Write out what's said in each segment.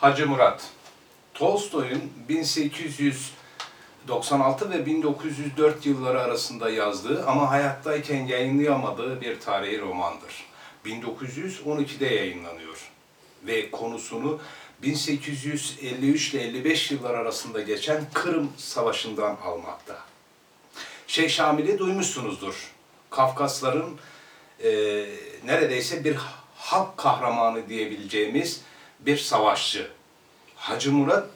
Hacı Murat. Tolstoy'un 1896 ve 1904 yılları arasında yazdığı ama hayattayken yayınlayamadığı bir tarihi romandır. 1912'de yayınlanıyor ve konusunu 1853 ile 55 yıllar arasında geçen Kırım Savaşı'ndan almakta. Şeyh Şamil'i duymuşsunuzdur. Kafkasların e, neredeyse bir halk kahramanı diyebileceğimiz bir savaşçı. Hacı Murat,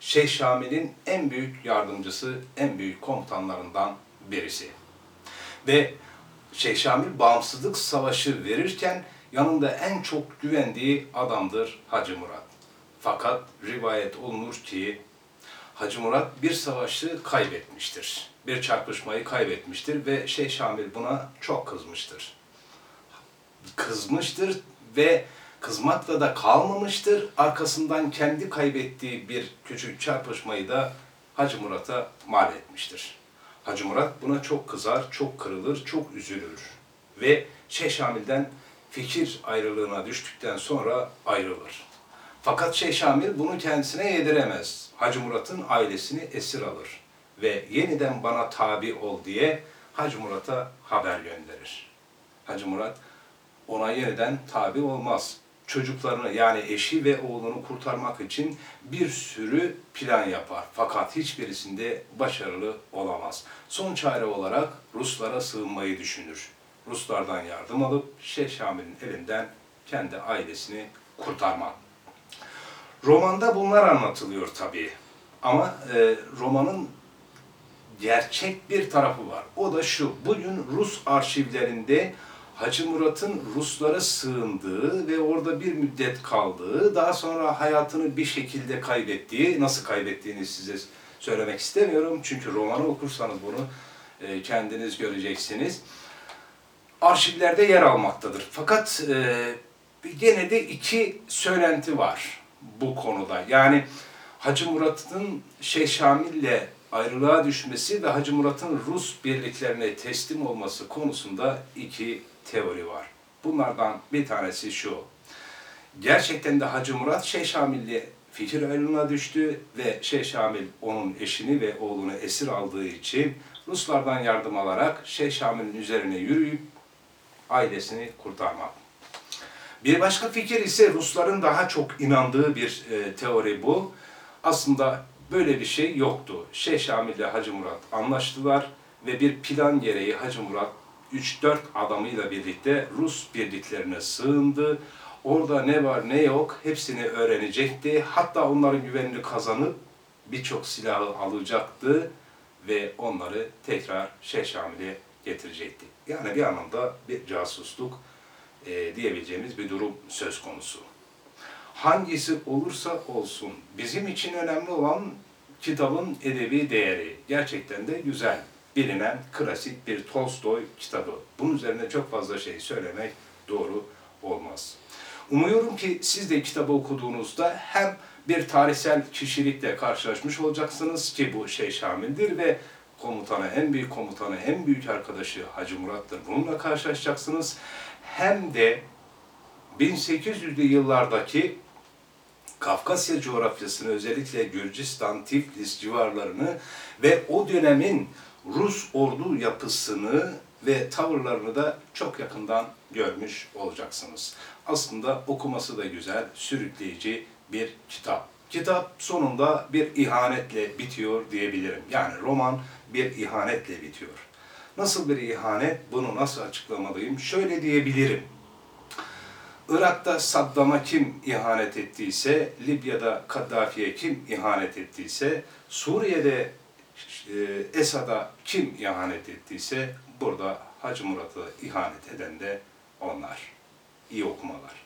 Şeyh Şamil'in en büyük yardımcısı, en büyük komutanlarından birisi. Ve Şeyh Şamil bağımsızlık savaşı verirken yanında en çok güvendiği adamdır Hacı Murat. Fakat rivayet olunur ki Hacı Murat bir savaşı kaybetmiştir. Bir çarpışmayı kaybetmiştir ve Şeyh Şamil buna çok kızmıştır. Kızmıştır ve kızmakla da kalmamıştır. Arkasından kendi kaybettiği bir küçük çarpışmayı da Hacı Murat'a mal etmiştir. Hacı Murat buna çok kızar, çok kırılır, çok üzülür. Ve Şeyh Şamil'den fikir ayrılığına düştükten sonra ayrılır. Fakat Şeyh Şamil bunu kendisine yediremez. Hacı Murat'ın ailesini esir alır ve yeniden bana tabi ol diye Hacı Murat'a haber gönderir. Hacı Murat ona yeniden tabi olmaz. Çocuklarını yani eşi ve oğlunu kurtarmak için bir sürü plan yapar. Fakat hiçbirisinde başarılı olamaz. Son çare olarak Ruslara sığınmayı düşünür. Ruslardan yardım alıp Şeyh Şamil'in elinden kendi ailesini kurtarmak. Romanda bunlar anlatılıyor tabii. Ama e, romanın gerçek bir tarafı var. O da şu, bugün Rus arşivlerinde Hacı Murat'ın Ruslara sığındığı ve orada bir müddet kaldığı, daha sonra hayatını bir şekilde kaybettiği, nasıl kaybettiğini size söylemek istemiyorum. Çünkü romanı okursanız bunu e, kendiniz göreceksiniz. Arşivlerde yer almaktadır. Fakat e, gene de iki söylenti var bu konuda. Yani Hacı Murat'ın Şeyh Şamil'le ayrılığa düşmesi ve Hacı Murat'ın Rus birliklerine teslim olması konusunda iki teori var. Bunlardan bir tanesi şu. Gerçekten de Hacı Murat Şeyh Şamil'le fikir ayrılığına düştü ve Şeyh Şamil onun eşini ve oğlunu esir aldığı için Ruslardan yardım alarak Şeyh Şamil'in üzerine yürüyüp ailesini kurtarmak. Bir başka fikir ise Rusların daha çok inandığı bir e, teori bu. Aslında böyle bir şey yoktu. Şeyh Şamil ile Hacı Murat anlaştılar ve bir plan gereği Hacı Murat 3-4 adamıyla birlikte Rus birliklerine sığındı. Orada ne var ne yok hepsini öğrenecekti. Hatta onların güvenini kazanıp birçok silahı alacaktı ve onları tekrar Şeyh Şamil'e getirecekti. Yani bir anlamda bir casusluk e, diyebileceğimiz bir durum söz konusu. Hangisi olursa olsun bizim için önemli olan kitabın edebi değeri. Gerçekten de güzel, bilinen klasik bir Tolstoy kitabı. Bunun üzerine çok fazla şey söylemek doğru olmaz. Umuyorum ki siz de kitabı okuduğunuzda hem bir tarihsel kişilikle karşılaşmış olacaksınız ki bu şey Şamil'dir ve komutanı, en büyük komutanı, en büyük arkadaşı Hacı Murat'tır. Bununla karşılaşacaksınız. Hem de 1800'lü yıllardaki Kafkasya coğrafyasını özellikle Gürcistan, Tiflis civarlarını ve o dönemin Rus ordu yapısını ve tavırlarını da çok yakından görmüş olacaksınız. Aslında okuması da güzel, sürükleyici bir kitap. Kitap sonunda bir ihanetle bitiyor diyebilirim. Yani roman bir ihanetle bitiyor. Nasıl bir ihanet? Bunu nasıl açıklamalıyım? Şöyle diyebilirim. Irak'ta Saddam'a kim ihanet ettiyse, Libya'da Kaddafi'ye kim ihanet ettiyse, Suriye'de e, Esad'a kim ihanet ettiyse, burada Hacı Murat'a ihanet eden de onlar. İyi okumalar.